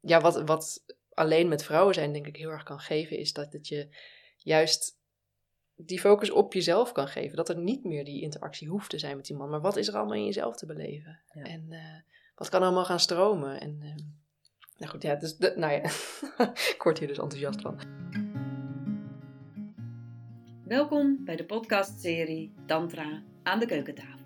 ja, wat, wat alleen met vrouwen zijn denk ik heel erg kan geven, is dat het je juist die focus op jezelf kan geven. Dat er niet meer die interactie hoeft te zijn met die man. Maar wat is er allemaal in jezelf te beleven? En uh, wat kan allemaal gaan stromen? En uh, nou goed, ja, dus de, nou ja, ik word hier dus enthousiast van. Welkom bij de podcastserie Tantra aan de keukentafel.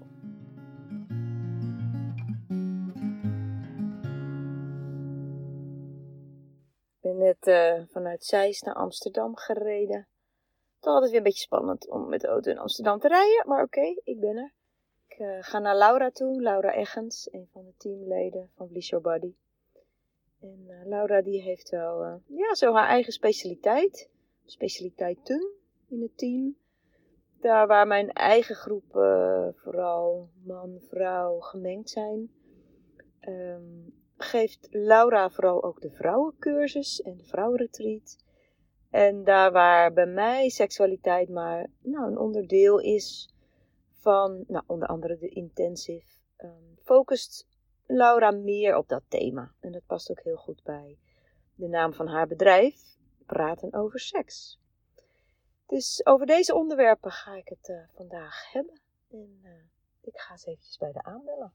Uh, vanuit Zeist naar Amsterdam gereden. Toch altijd weer een beetje spannend om met de auto in Amsterdam te rijden, maar oké, ik ben er. Ik uh, ga naar Laura toe, Laura Eggens, een van de teamleden van Bliss Your Body. En uh, Laura die heeft wel, ja, zo haar eigen specialiteit, specialiteiten in het team daar waar mijn eigen groepen, vooral man, vrouw, gemengd zijn, um, geeft Laura vooral ook de vrouwencursus en de vrouwenretreat. En daar waar bij mij seksualiteit maar nou, een onderdeel is van, nou, onder andere de intensive, um, focust Laura meer op dat thema. En dat past ook heel goed bij de naam van haar bedrijf, Praten over Seks. Dus over deze onderwerpen ga ik het uh, vandaag hebben. En uh, ik ga eens eventjes bij de aanbellen.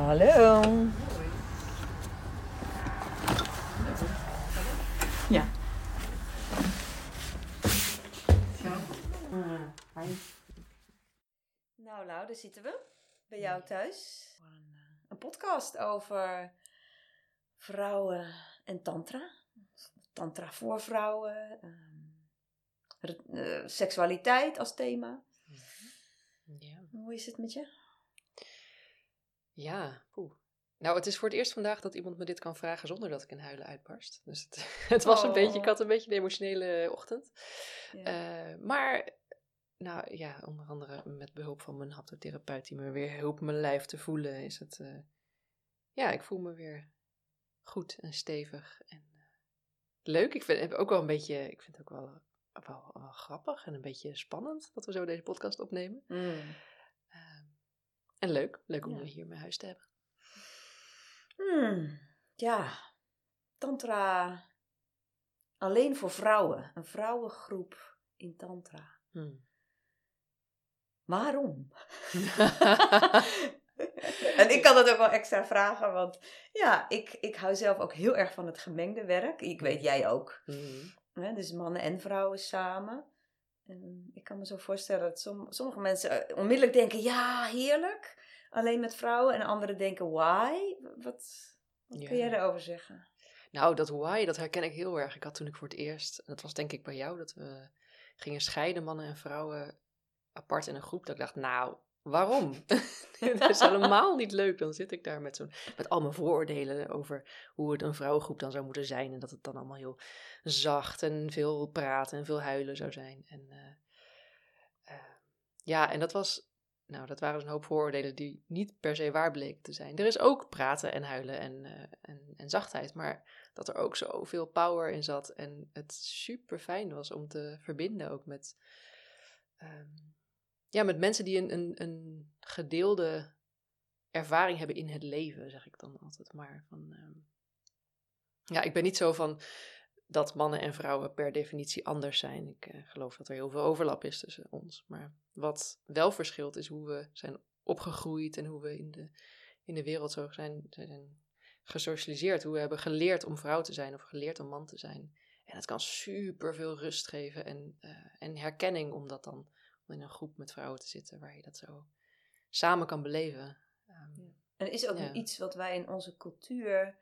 Hallo. Ja. Nou, Lau, daar zitten we. Bij jou thuis. Een, een podcast over vrouwen en tantra. Tantra voor vrouwen. Uh, seksualiteit als thema. Ja. Hoe is het met je? Ja, poeh. Nou, het is voor het eerst vandaag dat iemand me dit kan vragen zonder dat ik in huilen uitbarst. Dus het, het was een beetje, ik had een beetje een emotionele ochtend. Ja. Uh, maar, nou ja, onder andere met behulp van mijn haptotherapeut die me weer hielp mijn lijf te voelen, is het, uh, ja, ik voel me weer goed en stevig. En uh, leuk. Ik vind het ook wel een beetje, ik vind het ook wel, wel, wel, grappig en een beetje spannend dat we zo deze podcast opnemen. Mm. En leuk, leuk om ja. hier mijn huis te hebben. Hmm. Ja, Tantra alleen voor vrouwen, een vrouwengroep in Tantra. Hmm. Waarom? en ik kan dat ook wel extra vragen, want ja, ik, ik hou zelf ook heel erg van het gemengde werk. Ik weet jij ook. Mm. dus mannen en vrouwen samen. En ik kan me zo voorstellen dat sommige mensen eh, onmiddellijk denken, ja, heerlijk. Alleen met vrouwen. En anderen denken, why? Wat, wat kun jij erover zeggen? Nou, dat why, dat herken ik heel erg. Ik had toen ik voor het eerst, dat was denk ik bij jou, dat we gingen scheiden, mannen en vrouwen, apart in een groep. Dat ik dacht, nou, Waarom? dat is helemaal niet leuk. Dan zit ik daar met, zo'n, met al mijn vooroordelen over hoe het een vrouwengroep dan zou moeten zijn. En dat het dan allemaal heel zacht en veel praten en veel huilen zou zijn. En uh, uh, ja, en dat was. Nou, dat waren dus een hoop vooroordelen die niet per se waar bleken te zijn. Er is ook praten en huilen en, uh, en, en zachtheid, maar dat er ook zoveel power in zat. En het super fijn was om te verbinden ook met. Um, ja, met mensen die een, een, een gedeelde ervaring hebben in het leven, zeg ik dan altijd maar. Van, um, ja, ik ben niet zo van dat mannen en vrouwen per definitie anders zijn. Ik uh, geloof dat er heel veel overlap is tussen ons. Maar wat wel verschilt is hoe we zijn opgegroeid en hoe we in de, in de wereld zo zijn, zijn gesocialiseerd. Hoe we hebben geleerd om vrouw te zijn of geleerd om man te zijn. En het kan super veel rust geven en, uh, en herkenning om dat dan in een groep met vrouwen te zitten waar je dat zo samen kan beleven. Um, ja. En is ook ja. iets wat wij in onze cultuur,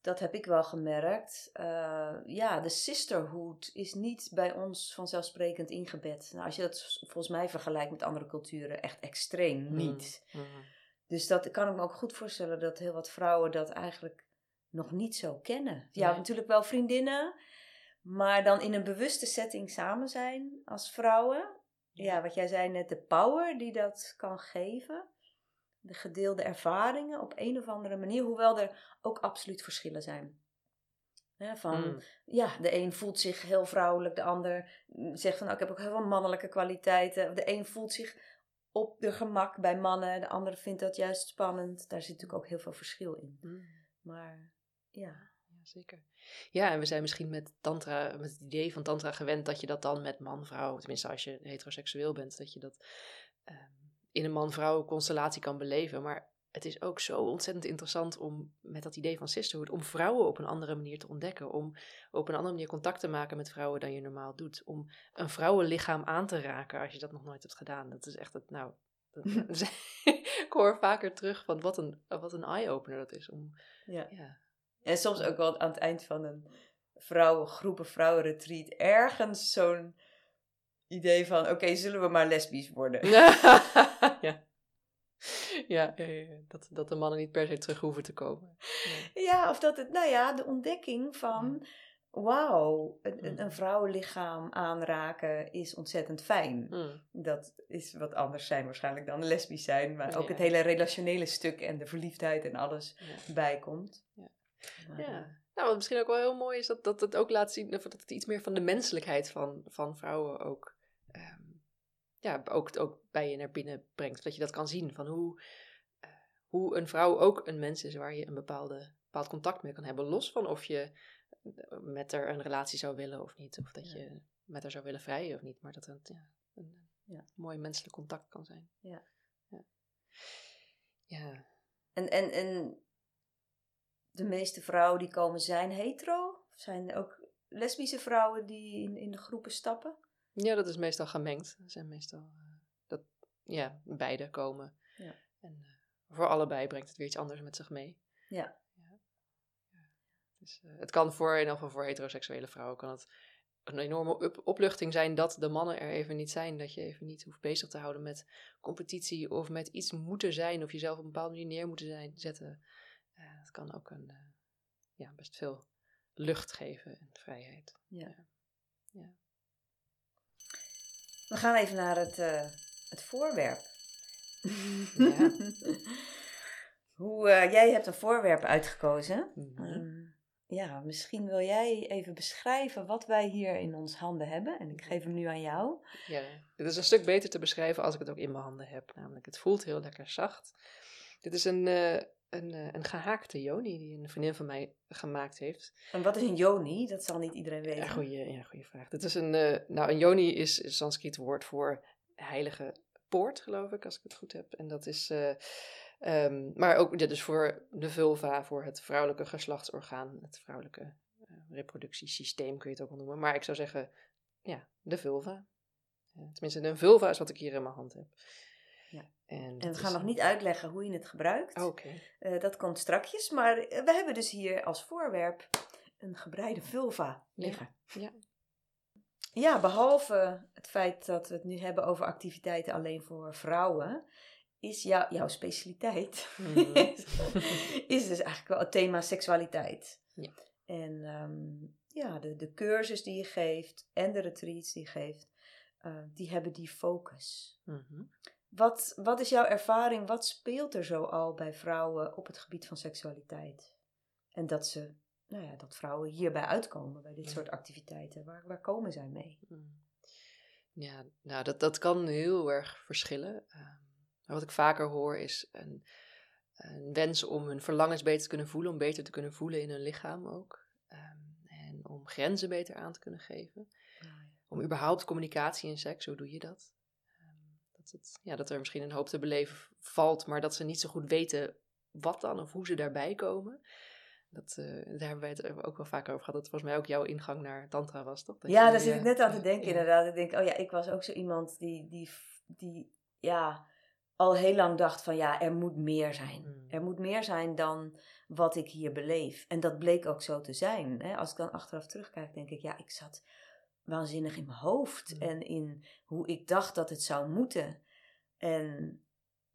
dat heb ik wel gemerkt. Uh, ja, de sisterhood is niet bij ons vanzelfsprekend ingebed. Nou, als je dat volgens mij vergelijkt met andere culturen, echt extreem mm, niet. Mm. Dus dat kan ik me ook goed voorstellen dat heel wat vrouwen dat eigenlijk nog niet zo kennen. Ja, nee. natuurlijk wel vriendinnen, maar dan in een bewuste setting samen zijn als vrouwen ja, wat jij zei net, de power die dat kan geven. De gedeelde ervaringen op een of andere manier, hoewel er ook absoluut verschillen zijn. van, mm. ja, de een voelt zich heel vrouwelijk, de ander zegt van, nou, ik heb ook heel veel mannelijke kwaliteiten. De een voelt zich op de gemak bij mannen. De andere vindt dat juist spannend. Daar zit natuurlijk ook heel veel verschil in. Mm. Maar ja. Ja, zeker. Ja, en we zijn misschien met tantra, met het idee van tantra gewend dat je dat dan met man-vrouw, tenminste als je heteroseksueel bent, dat je dat ehm, in een man-vrouw constellatie kan beleven. Maar het is ook zo ontzettend interessant om met dat idee van sisterhood, om vrouwen op een andere manier te ontdekken, om op een andere manier contact te maken met vrouwen dan je normaal doet, om een vrouwenlichaam aan te raken als je dat nog nooit hebt gedaan. Dat is echt het, nou, ik hoor vaker terug van wat een, wat een eye-opener dat is. Om, ja. ja. En soms ook wel aan het eind van een vrouwen, groepen vrouwenretreat ergens zo'n idee van, oké, zullen we maar lesbisch worden? ja. Ja, dat, dat de mannen niet per se terug hoeven te komen. Ja, ja of dat het, nou ja, de ontdekking van, wauw, een, een, vrouwenlichaam aanraken is ontzettend fijn. Mm. Dat is wat anders zijn waarschijnlijk dan lesbisch zijn, maar ook het hele relationele stuk en de verliefdheid en alles bijkomt. Ja. Ja. Nou, wat misschien ook wel heel mooi is dat, dat het ook laat zien dat het iets meer van de menselijkheid van, van vrouwen ook ehm, ja, ook, ook bij je naar binnen brengt. Dat je dat kan zien van hoe, uh, hoe een vrouw ook een mens is waar je een bepaalde, bepaald contact mee kan hebben. Los van of je eh, met haar een relatie zou willen of niet. Of dat je met haar zou willen vrijen of niet. Maar dat het ja, een ja. mooi menselijk contact kan zijn. Ja. Ja. ja. En, en, en de meeste vrouwen die komen zijn hetero? Zijn er ook lesbische vrouwen die in, in de groepen stappen? Ja, dat is meestal gemengd. Dat zijn meestal uh, dat, ja, beide komen. Ja. En uh, voor allebei brengt het weer iets anders met zich mee. Ja. ja. Dus, uh, het kan voor, in ieder geval voor heteroseksuele vrouwen, kan het een enorme op opluchting zijn dat de mannen er even niet zijn. Dat je even niet hoeft bezig te houden met competitie of met iets moeten zijn of jezelf op een bepaalde manier neer moeten zijn, zetten. Het kan ook een, ja, best veel lucht geven en vrijheid. Ja. ja. We gaan even naar het, uh, het voorwerp. Ja. Hoe, uh, jij hebt een voorwerp uitgekozen. Mm -hmm. um, ja, misschien wil jij even beschrijven wat wij hier in ons handen hebben. En ik geef hem nu aan jou. Ja, dit is een stuk beter te beschrijven als ik het ook in mijn handen heb. Namelijk, het voelt heel lekker zacht. Dit is een, uh, een, een gehaakte joni die een vriendin van mij gemaakt heeft. En wat is een joni? Dat zal niet iedereen weten. Ja, goeie, ja, goeie vraag. Dit is een, uh, nou, een joni is een Sanskriet woord voor heilige poort, geloof ik, als ik het goed heb. En dat is, uh, um, maar ook ja, dus voor de vulva, voor het vrouwelijke geslachtsorgaan, het vrouwelijke reproductiesysteem kun je het ook wel noemen. Maar ik zou zeggen, ja, de vulva. tenminste, een vulva is wat ik hier in mijn hand heb. Ja. En, en we gaan nog niet uitleggen hoe je het gebruikt. Oké. Okay. Uh, dat komt strakjes. Maar we hebben dus hier als voorwerp een gebreide vulva liggen. Ja. ja. Ja, behalve het feit dat we het nu hebben over activiteiten alleen voor vrouwen, is jou, jouw specialiteit Mhm. mm. is dus eigenlijk wel het thema seksualiteit. Ja. En um, ja, de, de cursus die je geeft en de retreats die je geeft, uh, die hebben die focus. Mm -hmm. Wat, wat is jouw ervaring? Wat speelt er zo al bij vrouwen op het gebied van seksualiteit? En dat ze, nou ja, dat vrouwen hierbij uitkomen bij dit ja. soort activiteiten. Waar, waar komen zij mee? Mm. Ja, nou, dat, dat kan heel erg verschillen. Uh, wat ik vaker hoor is een, een, wens om hun verlangens beter te kunnen voelen, om beter te kunnen voelen in hun lichaam ook. Um, en om grenzen beter aan te kunnen geven. Oh, ja. Om überhaupt communicatie en seks, hoe doe je dat? Dat, ja, dat er misschien een hoop te beleven valt, maar dat ze niet zo goed weten wat dan of hoe ze daarbij komen. Dat, uh, daar hebben wij het ook wel vaker over gehad. Dat volgens mij ook jouw ingang naar Tantra was, toch? Dat ja, je, daar zit ik net aan te denken, ja. inderdaad. Ik denk, oh ja, ik was ook zo iemand die, die, die ja, al heel lang dacht van ja, er moet meer zijn. Mm. Er moet meer zijn dan wat ik hier beleef. En dat bleek ook zo te zijn. Hè? Als ik dan achteraf terugkijk, denk ik, ja, ik zat waanzinnig in mijn hoofd Mm. en in hoe ik dacht dat het zou moeten. En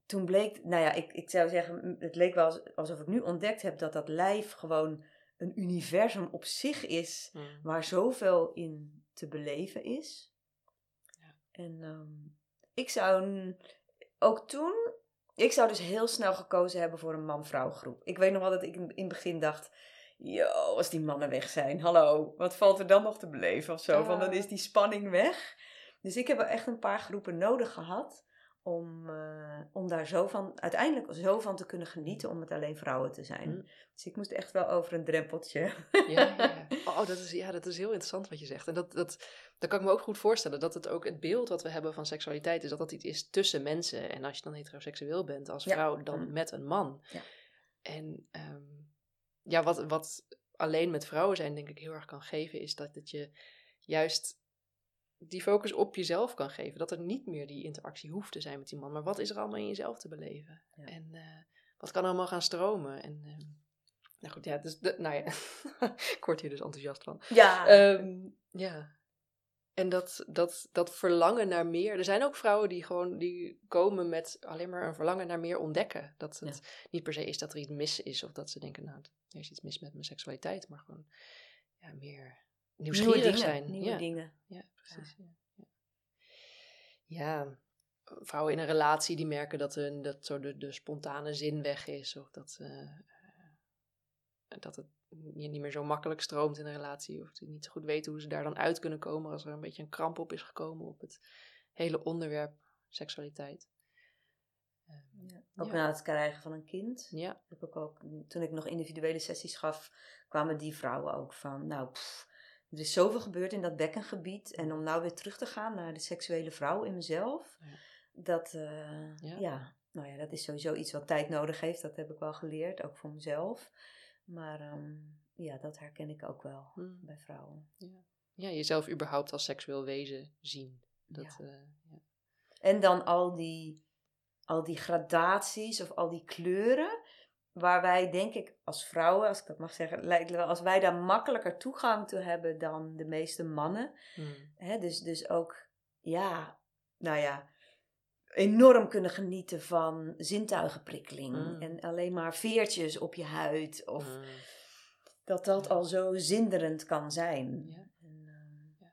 toen bleek, nou ja, ik, ik zou zeggen, het leek wel alsof ik nu ontdekt heb dat dat lijf gewoon een universum op zich is, Mm. waar zoveel in te beleven is. Ja. En um, ik zou ook toen, ik zou dus heel snel gekozen hebben voor een man-vrouw groep. Ik weet nog wel dat ik in, in het begin dacht, yo, als die mannen weg zijn, hallo, wat valt er dan nog te beleven of zo? Ja. Van dan is die spanning weg. Dus ik heb echt een paar groepen nodig gehad om, uh, om daar zo van, uiteindelijk zo van te kunnen genieten om met alleen vrouwen te zijn. Mm. Dus ik moest echt wel over een drempeltje. Ja, ja. Oh, dat is, ja, dat is heel interessant wat je zegt. En dat, dat, dat kan ik me ook goed voorstellen. Dat het ook het beeld wat we hebben van seksualiteit is dat dat iets is tussen mensen. En als je dan heteroseksueel bent als vrouw, dan mm. met een man. Ja. En um, ja, wat, wat alleen met vrouwen zijn denk ik heel erg kan geven, is dat het je juist die focus op jezelf kan geven. Dat er niet meer die interactie hoeft te zijn met die man. Maar wat is er allemaal in jezelf te beleven? En uh, wat kan allemaal gaan stromen? En, uh, nou goed, ja, dus, de, nou ja, ik word hier dus enthousiast van. Ja. Um, ja. En dat, dat, dat verlangen naar meer. Er zijn ook vrouwen die gewoon die komen met alleen maar een verlangen naar meer ontdekken. Dat het niet per se is dat er iets mis is of dat ze denken, nou, er is iets mis met mijn seksualiteit, maar gewoon ja, meer nieuwsgierig nieuwe zijn. Nieuwe ja. dingen. Ja, precies. Ja. ja. vrouwen in een relatie die merken dat, hun, dat zo de, de spontane zin weg is. Of dat, uh, dat het je niet meer zo makkelijk stroomt in een relatie. Of die niet zo goed weten hoe ze daar dan uit kunnen komen als er een beetje een kramp op is gekomen op het hele onderwerp seksualiteit. Ja. Ook na het krijgen van een kind. Ja. Heb ik ook, toen ik nog individuele sessies gaf, kwamen die vrouwen ook van, nou, er is zoveel gebeurd in dat bekkengebied. En om nou weer terug te gaan naar de seksuele vrouw in mezelf. Ja. Dat, uh, ja. nou ja, dat is sowieso iets wat tijd nodig heeft. Dat heb ik wel geleerd, ook voor mezelf. Maar um, ja, dat herken ik ook wel hmm. bij vrouwen. Ja. ja, jezelf überhaupt als seksueel wezen zien. Dat, ja. Uh, ja. En dan al die, al die gradaties of al die kleuren waar wij, denk ik, als vrouwen, als ik dat mag zeggen, lijkt wel als wij daar makkelijker toegang toe hebben dan de meeste mannen. Hmm. dus, dus ook, ja, nou ja, enorm kunnen genieten van zintuigenprikkeling. Hmm. En alleen maar veertjes op je huid. Of hmm. dat dat al zo zinderend kan zijn. Ja. Ehm,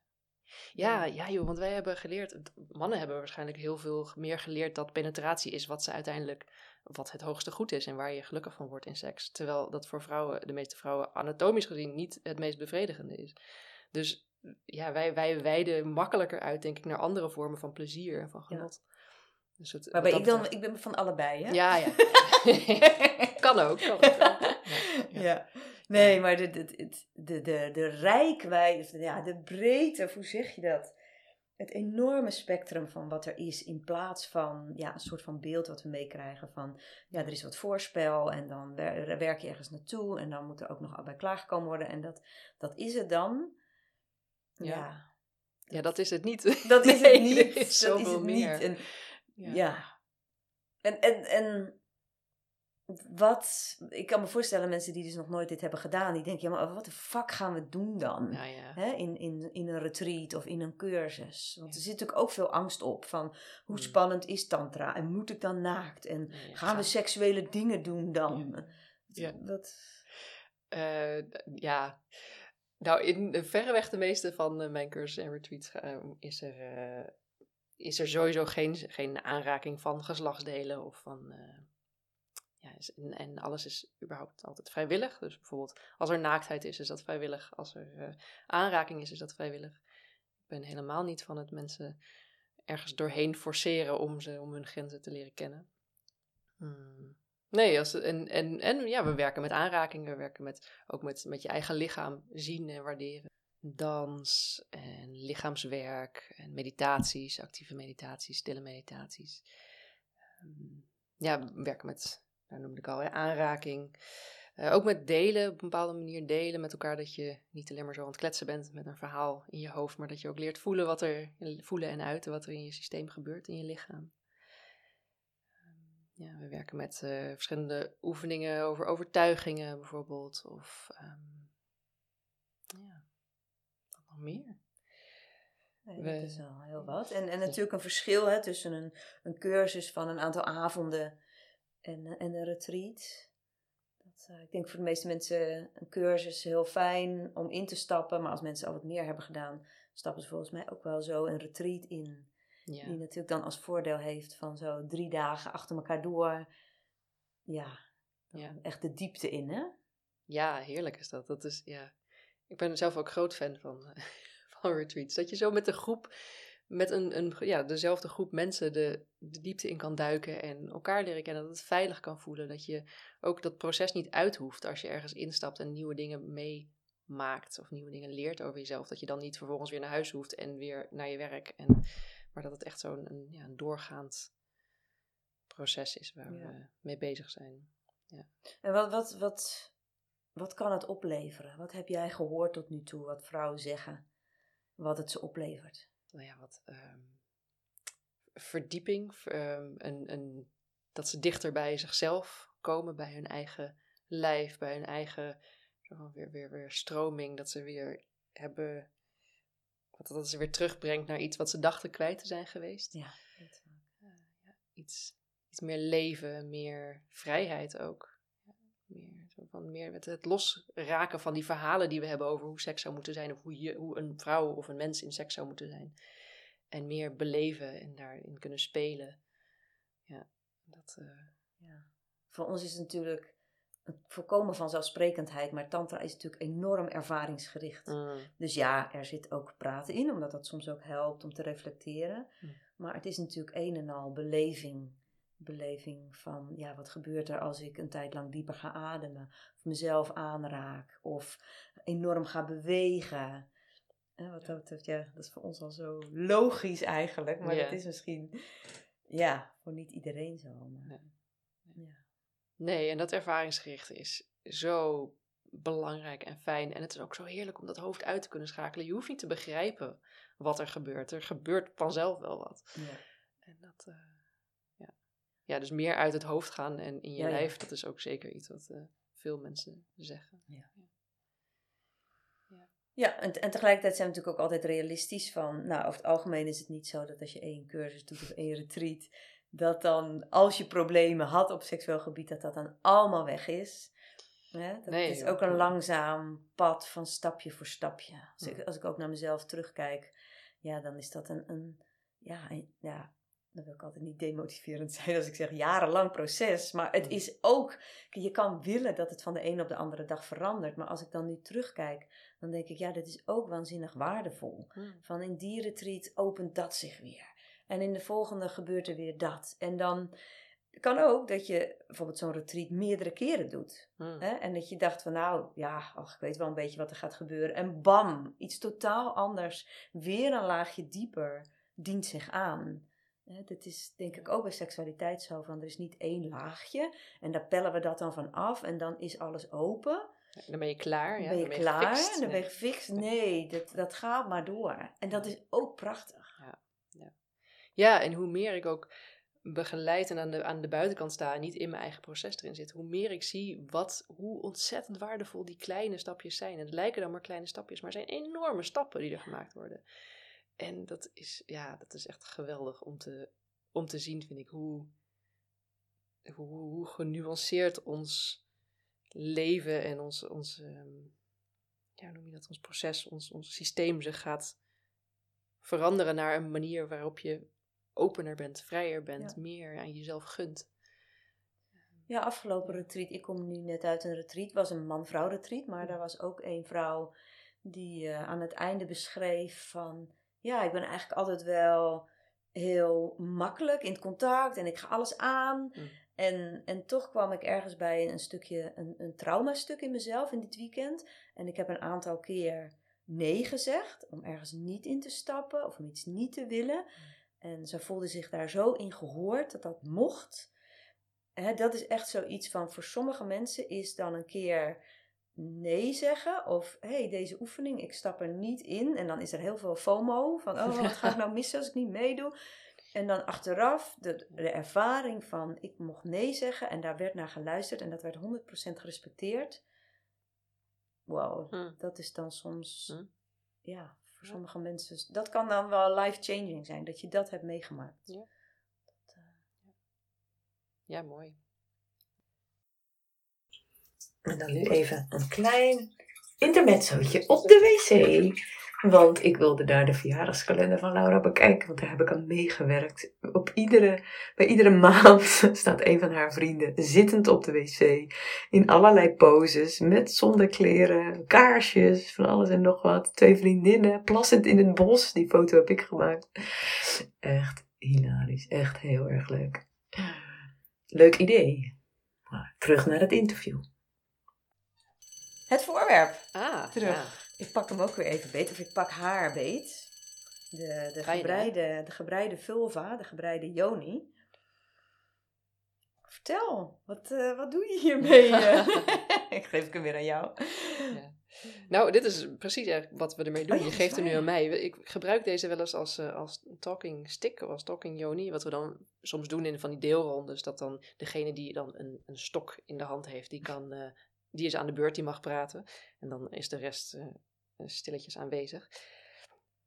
ja, ja, joh, want wij hebben geleerd, mannen hebben waarschijnlijk heel veel meer geleerd dat penetratie is wat ze uiteindelijk wat het hoogste goed is en waar je gelukkig van wordt in seks. Terwijl dat voor vrouwen, de meeste vrouwen, anatomisch gezien niet het meest bevredigende is. Dus ja, wij, wij wijden makkelijker uit, denk ik, naar andere vormen van plezier en van genot. Ja. Dus het, maar ben ik dan, ik ben van allebei, hè? Ja, ja. kan ook. Kan ook. Ja, ja. Nee, maar de, de, de, de, de rijkwijde, ja, de breedte, hoe zeg je dat? het enorme spectrum van wat er is, in plaats van ja, een soort van beeld wat we meekrijgen van ja, er is wat voorspel en dan werk je ergens naartoe en dan moet er ook nog bij klaargekomen worden en dat, dat is het dan. Ja. ja. dat is het niet. Dat is het niet. Is dat is het meer. niet. En, ja. ja. En, en, en wat, ik kan me voorstellen, mensen die dus nog nooit dit hebben gedaan, die denken, ja, maar wat de fuck gaan we doen dan? Ja. In, in, in een retreat of in een cursus. Want er zit natuurlijk ook veel angst op van hoe mm. spannend is tantra en moet ik dan naakt en gaan we seksuele dingen doen dan? Ja. Dat... Uh, ja. Nou, in verreweg de meeste van uh, mijn cursussen en retreats uh, is er, is er sowieso geen, geen aanraking van geslachtsdelen of van ja, en, alles is überhaupt altijd vrijwillig. Dus bijvoorbeeld als er naaktheid is, is dat vrijwillig. Als er uh, aanraking is, is dat vrijwillig. Ik ben helemaal niet van het mensen ergens doorheen forceren om, ze, om hun grenzen te leren kennen. Hmm. Nee, als, en, en, en ja, we werken met aanrakingen, we werken met, ook met, met je eigen lichaam zien en waarderen. Dans en lichaamswerk en meditaties, actieve meditaties, stille meditaties. Um, ja, we werken met nou noemde ik al, aanraking. Uh, ook met delen, op een bepaalde manier delen met elkaar. Dat je niet alleen maar zo aan het kletsen bent met een verhaal in je hoofd, maar dat je ook leert voelen, wat er, voelen en uiten wat er in je systeem gebeurt, in je lichaam. Um, ja, we werken met uh, verschillende oefeningen over overtuigingen bijvoorbeeld. Of nog meer? Nee, dat is wel heel wat. En, en natuurlijk een verschil hè, tussen een, een cursus van een aantal avonden en, eh, en een retreat. Dat, uh, ik denk voor de meeste mensen een cursus heel fijn om in te stappen. Maar als mensen al wat meer hebben gedaan, stappen ze volgens mij ook wel zo een retreat in. Ja. Die natuurlijk dan als voordeel heeft van zo drie dagen achter elkaar door. Ja, ja. echt de diepte in, hè? Ja, heerlijk is dat. dat is, ja. Ik ben zelf ook groot fan van, van retreats. Dat je zo met een groep met een, een, ja, dezelfde groep mensen de, de diepte in kan duiken en elkaar leren kennen. Dat het veilig kan voelen. Dat je ook dat proces niet uit hoeft als je ergens instapt en nieuwe dingen meemaakt of nieuwe dingen leert over jezelf. Dat je dan niet vervolgens weer naar huis hoeft en weer naar je werk. En, maar dat het echt zo'n een, ja, een doorgaand proces is waar we mee bezig zijn. Ja. En wat, wat, wat, wat kan het opleveren? Wat heb jij gehoord tot nu toe, wat vrouwen zeggen, wat het ze oplevert? Nou ja, wat ehm, verdieping, um, een, een, dat ze dichter bij zichzelf komen, bij hun eigen lijf, bij hun eigen weer, weer, weer stroming, dat ze weer hebben, wat dat ze weer terugbrengt naar iets wat ze dachten kwijt te zijn geweest. Ja, uh, ja iets, iets meer leven, meer vrijheid ook. meer, zo van meer met het losraken van die verhalen die we hebben over hoe seks zou moeten zijn. Of hoe, je, hoe een vrouw of een mens in seks zou moeten zijn. En meer beleven en daarin kunnen spelen. Ja, dat... Uh... ja. Voor ons is het natuurlijk het voorkomen van zelfsprekendheid, maar tantra is natuurlijk enorm ervaringsgericht. Mm. Dus ja, er zit ook praten in, omdat dat soms ook helpt om te reflecteren. Mm. Maar het is natuurlijk een en al beleving beleving van, ja, wat gebeurt er als ik een tijd lang dieper ga ademen, of mezelf aanraak, of enorm ga bewegen. En wat dat betreft, ja, dat is voor ons al zo logisch eigenlijk, maar dat is misschien, ja, voor niet iedereen zo. Maar, ja. Nee, en dat ervaringsgerichte is zo belangrijk en fijn. En het is ook zo heerlijk om dat hoofd uit te kunnen schakelen. Je hoeft niet te begrijpen wat er gebeurt. Er gebeurt vanzelf wel wat. Ja. En dat, uh, ja, dus meer uit het hoofd gaan en in je lijf, dat is ook zeker iets wat uh, veel mensen zeggen. Ja. Ja, en, en tegelijkertijd zijn we natuurlijk ook altijd realistisch van, nou, over het algemeen is het niet zo dat als je één cursus doet of één retreat, dat dan als je problemen had op seksueel gebied, dat dat dan allemaal weg is. Ja, dat nee, is ook een langzaam pad van stapje voor stapje. Als, ik, als ik ook naar mezelf terugkijk, ja, dan is dat een, een ja, een, ja, dan wil ik altijd niet demotiverend zijn als ik zeg jarenlang proces. Maar het mm. is ook, je kan willen dat het van de ene op de andere dag verandert. Maar als ik dan nu terugkijk, dan denk ik, ja, dat is ook waanzinnig waardevol. Mm. Van in die retreat opent dat zich weer. En in de volgende gebeurt er weer dat. En dan kan ook dat je bijvoorbeeld zo'n retreat meerdere keren doet. Mm. Hè? En dat je dacht van nou, ja, ach, ik weet wel een beetje wat er gaat gebeuren. En bam, iets totaal anders. Weer een laagje dieper dient zich aan. Dat is denk ik ook bij seksualiteit zo van er is niet één laagje en daar pellen we dat dan van af en dan is alles open. Dan ben je klaar. Ja? Dan ben je, klaar, dan ben je gefixt. Nee, dat, dat gaat maar door. En dat is ook prachtig. Ja, ja. ja en hoe meer ik ook begeleid en aan de, aan de buitenkant sta en niet in mijn eigen proces erin zit, hoe meer ik zie wat, hoe ontzettend waardevol die kleine stapjes zijn. En het lijken dan maar kleine stapjes, maar het zijn enorme stappen die er gemaakt worden. En dat is, ja, dat is echt geweldig om te, om te zien, vind ik, hoe, hoe, hoe genuanceerd ons leven en ons, ons um, ja, noem je dat, ons proces, ons, ons systeem zich gaat veranderen naar een manier waarop je opener bent, vrijer bent, meer aan jezelf gunt. Ja, afgelopen retreat, ik kom nu net uit een retreat, was een man-vrouw retreat, maar daar was ook een vrouw die uh, aan het einde beschreef van ja, ik ben eigenlijk altijd wel heel makkelijk in het contact en ik ga alles aan. Mm. En, en toch kwam ik ergens bij een stukje, een, een traumastuk in mezelf in dit weekend. En ik heb een aantal keer nee gezegd om ergens niet in te stappen of om iets niet te willen. Mm. En ze voelde zich daar zo in gehoord dat dat mocht. dat is echt zoiets van, voor sommige mensen is dan een keer nee zeggen of hey, deze oefening, ik stap er niet in. En dan is er heel veel FOMO van, oh, wat ga ik nou missen als ik niet meedoe? En dan achteraf de, de ervaring van, ik mocht nee zeggen en daar werd naar geluisterd en dat werd 100% gerespecteerd. Wow, hm. dat is dan soms, hm. ja, voor sommige mensen, dat kan dan wel life-changing zijn, dat je dat hebt meegemaakt. Ja, dat, uh, ja mooi. En dan nu even een klein intermezzootje op de wc. Want ik wilde daar de verjaardagskalender van Laura bekijken, want daar heb ik aan meegewerkt. Op iedere, bij iedere maand staat een van haar vrienden zittend op de wc. In allerlei poses, met zonder kleren, kaarsjes, van alles en nog wat. Twee vriendinnen, plassend in het bos. Die foto heb ik gemaakt. Echt hilarisch, echt heel erg leuk. Leuk idee. Maar terug naar het interview. Het voorwerp. Ah, Terug. ja. Ik pak hem ook weer even beet, of ik pak haar beet. De, de, Fijn, hè? gebreide, de gebreide vulva, de gebreide yoni. Vertel, wat, eh, wat doe je hiermee? eh? ik geef hem weer aan jou. Ja. Nou, dit is precies eigenlijk wat we ermee doen. Oh ja, je geeft er nu aan mij. Ik gebruik deze wel eens als, eh, als talking stick of als talking yoni. Wat we dan soms doen in van die deelrondes. Dat dan degene die dan een, een stok in de hand heeft, die, kan, die is aan de beurt, die mag praten. En dan is de rest eh, stilletjes aanwezig.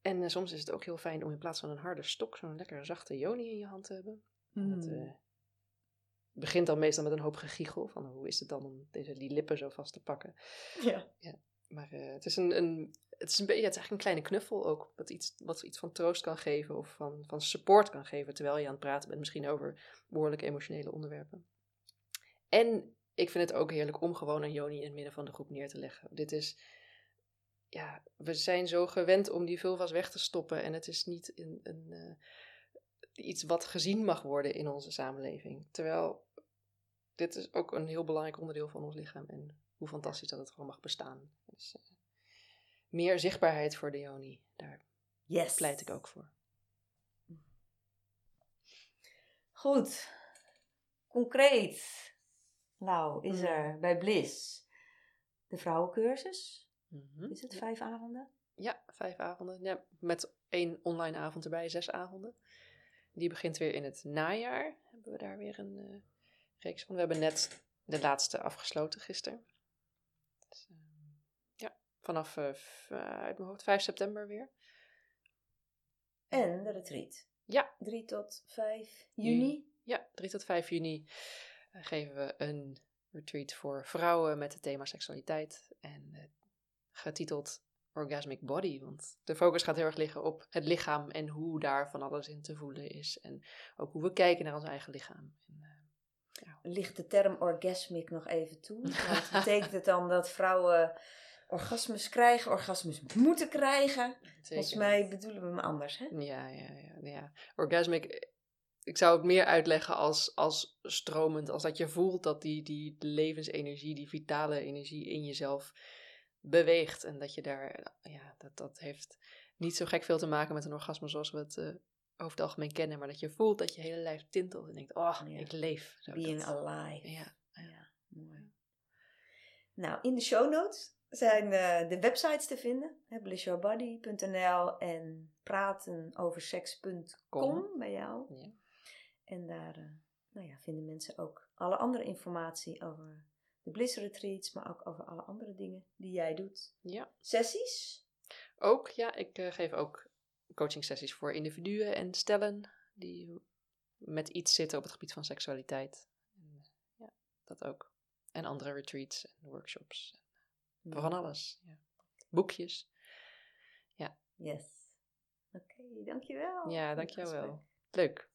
En eh, soms is het ook heel fijn om in plaats van een harde stok zo'n lekkere zachte yoni in je hand te hebben. En Dat Hmm. eh, begint dan meestal met een hoop gegiegel. Van hoe is het dan om deze, die lippen zo vast te pakken. Ja. Maar eh, het, is een, een, het, is een beetje, het is eigenlijk een kleine knuffel ook. Wat iets, wat iets van troost kan geven of van, van support kan geven. Terwijl je aan het praten bent, misschien over behoorlijk emotionele onderwerpen. En ik vind het ook heerlijk om gewoon een Joni in het midden van de groep neer te leggen. Dit is. Ja, we zijn zo gewend om die vulva's weg te stoppen. En het is niet een, een, eh, iets wat gezien mag worden in onze samenleving. Terwijl dit is ook een heel belangrijk onderdeel van ons lichaam. En hoe fantastisch dat het gewoon mag bestaan. Dus, meer zichtbaarheid voor de Joni. Daar Yes. pleit ik ook voor. Goed. Concreet. Nou, is Mm. er bij Bliss de vrouwencursus. Mhm. Is het vijf avonden? Ja, vijf avonden. Ja, met één online avond erbij, zes avonden. Die begint weer in het najaar. Hebben we daar weer een eh, reeks van. We hebben net de laatste afgesloten gisteren. Dus, eh, ja, vanaf eh, eh, uit mijn hoofd 5 september weer. En de retreat. Ja. 3 tot 5 juni. Ja, 3 tot 5 juni geven we een retreat voor vrouwen met het thema seksualiteit. En eh, getiteld Orgasmic Body. Want de focus gaat heel erg liggen op het lichaam en hoe daar van alles in te voelen is. En ook hoe we kijken naar ons eigen lichaam. En, eh, Ligt de term orgasmic nog even toe? Betekent het dan dat vrouwen orgasmes krijgen, orgasmes moeten krijgen? Volgens mij bedoelen we hem anders, hè? Ja, ja, ja, ja. Orgasmic, eh, ik zou het meer uitleggen als, als stromend. Als dat je voelt dat die, die levensenergie, die vitale energie in jezelf beweegt. En dat je daar, ja, dat, dat heeft niet zo gek veel te maken met een orgasme zoals we het eh, over het algemeen kennen. Maar dat je voelt dat je hele lijf tintelt en denkt, oh, Ja. ik leef. Zo, Being dat- alive. Ja, Ja, mooi. Nou, in de show notes zijn eh, de websites te vinden. blissyourbody.nl en pratenoverseks.com bij jou. Ja. En daar eh, nou ja, vinden mensen ook alle andere informatie over de Bliss Retreats, maar ook over alle andere dingen die jij doet. ja. Sessies? Ook, ja, ik eh, geef ook coaching sessies voor individuen en stellen die met iets zitten op het gebied van seksualiteit. En, ja, dat ook. En andere retreats en workshops. Van alles. Ja. Boekjes. Yes. Oké, dankjewel. Ja, dankjewel. Leuk.